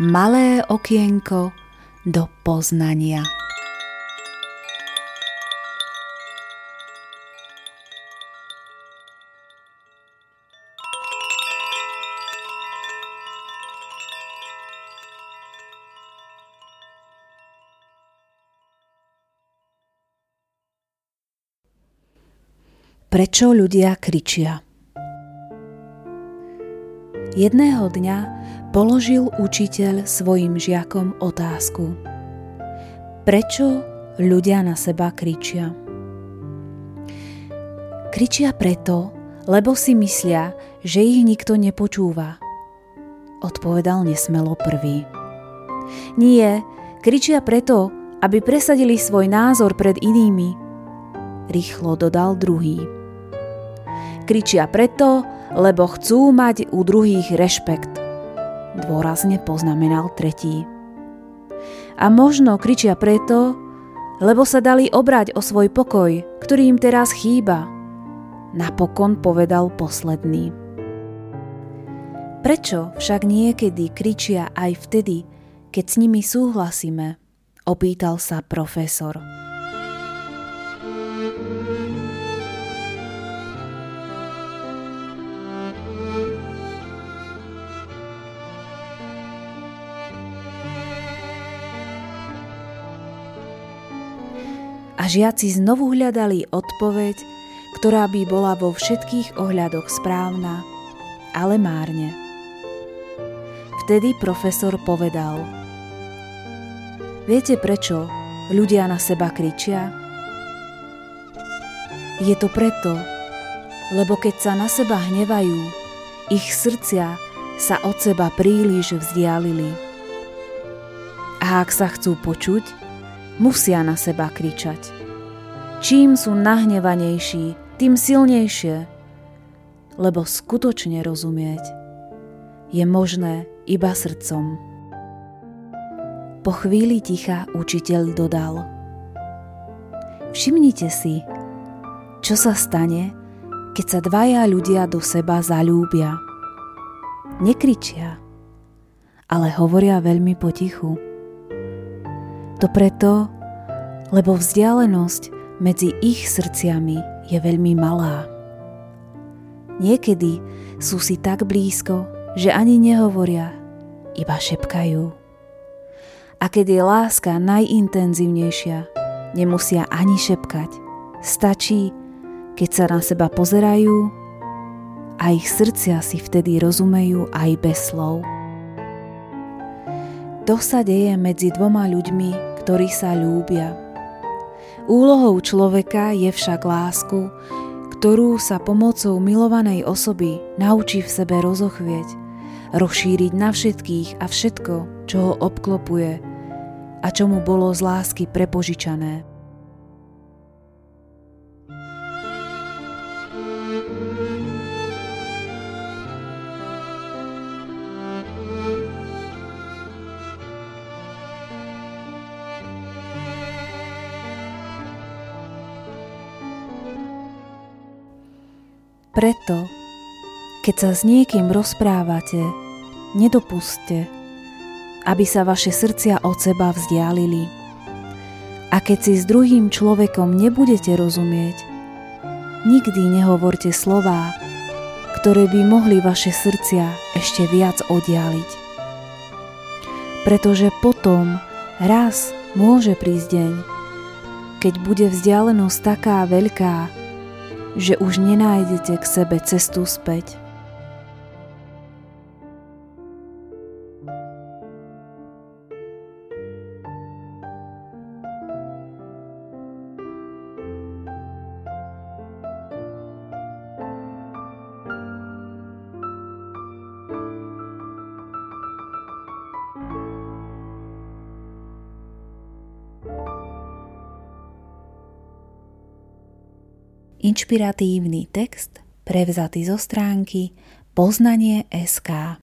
Malé okienko do poznania. Prečo ľudia kričia? Jedného dňa položil učiteľ svojim žiakom otázku. Prečo ľudia na seba kričia? Kričia preto, lebo si myslia, že ich nikto nepočúva. Odpovedal nesmelo prvý. Nie, kričia preto, aby presadili svoj názor pred inými. Rýchlo dodal druhý. Kričia preto, lebo chcú mať u druhých rešpekt. Dôrazne poznamenal tretí. A možno kričia preto, lebo sa dali obrať o svoj pokoj, ktorý im teraz chýba. Napokon povedal posledný. Prečo však niekedy kričia aj vtedy, keď s nimi súhlasíme? Opýtal sa profesor. A žiaci znovu hľadali odpoveď, ktorá by bola vo všetkých ohľadoch správna, ale márne. Vtedy profesor povedal Viete prečo ľudia na seba kričia? Je to preto, lebo keď sa na seba hnevajú, ich srdcia sa od seba príliš vzdialili. A ak sa chcú počuť, musia na seba kričať. Čím sú nahnevanejší, tým silnejšie, lebo skutočne rozumieť je možné iba srdcom. Po chvíli ticha učiteľ dodal. Všimnite si, čo sa stane, keď sa dvaja ľudia do seba zalúbia. Nekričia, ale hovoria veľmi potichu. To preto, lebo vzdialenosť medzi ich srdciami je veľmi malá. Niekedy sú si tak blízko, že ani nehovoria, iba šepkajú. A keď je láska najintenzívnejšia, nemusia ani šepkať. Stačí, keď sa na seba pozerajú a ich srdcia si vtedy rozumejú aj bez slov. To sa deje medzi dvoma ľuďmi, ktorí sa ľúbia. Úlohou človeka je však lásku, ktorú sa pomocou milovanej osoby naučí v sebe rozochvieť, rozšíriť na všetkých a všetko, čo ho obklopuje a čo mu bolo z lásky prepožičané. Preto, keď sa s niekým rozprávate, nedopuste, aby sa vaše srdcia od seba vzdialili. A keď si s druhým človekom nebudete rozumieť, nikdy nehovorte slová, ktoré by mohli vaše srdcia ešte viac oddialiť. Pretože potom raz môže prísť deň, keď bude vzdialenosť taká veľká, že už nenájdete k sebe cestu späť. Inšpiratívny text prevzatý zo stránky Poznanie SK.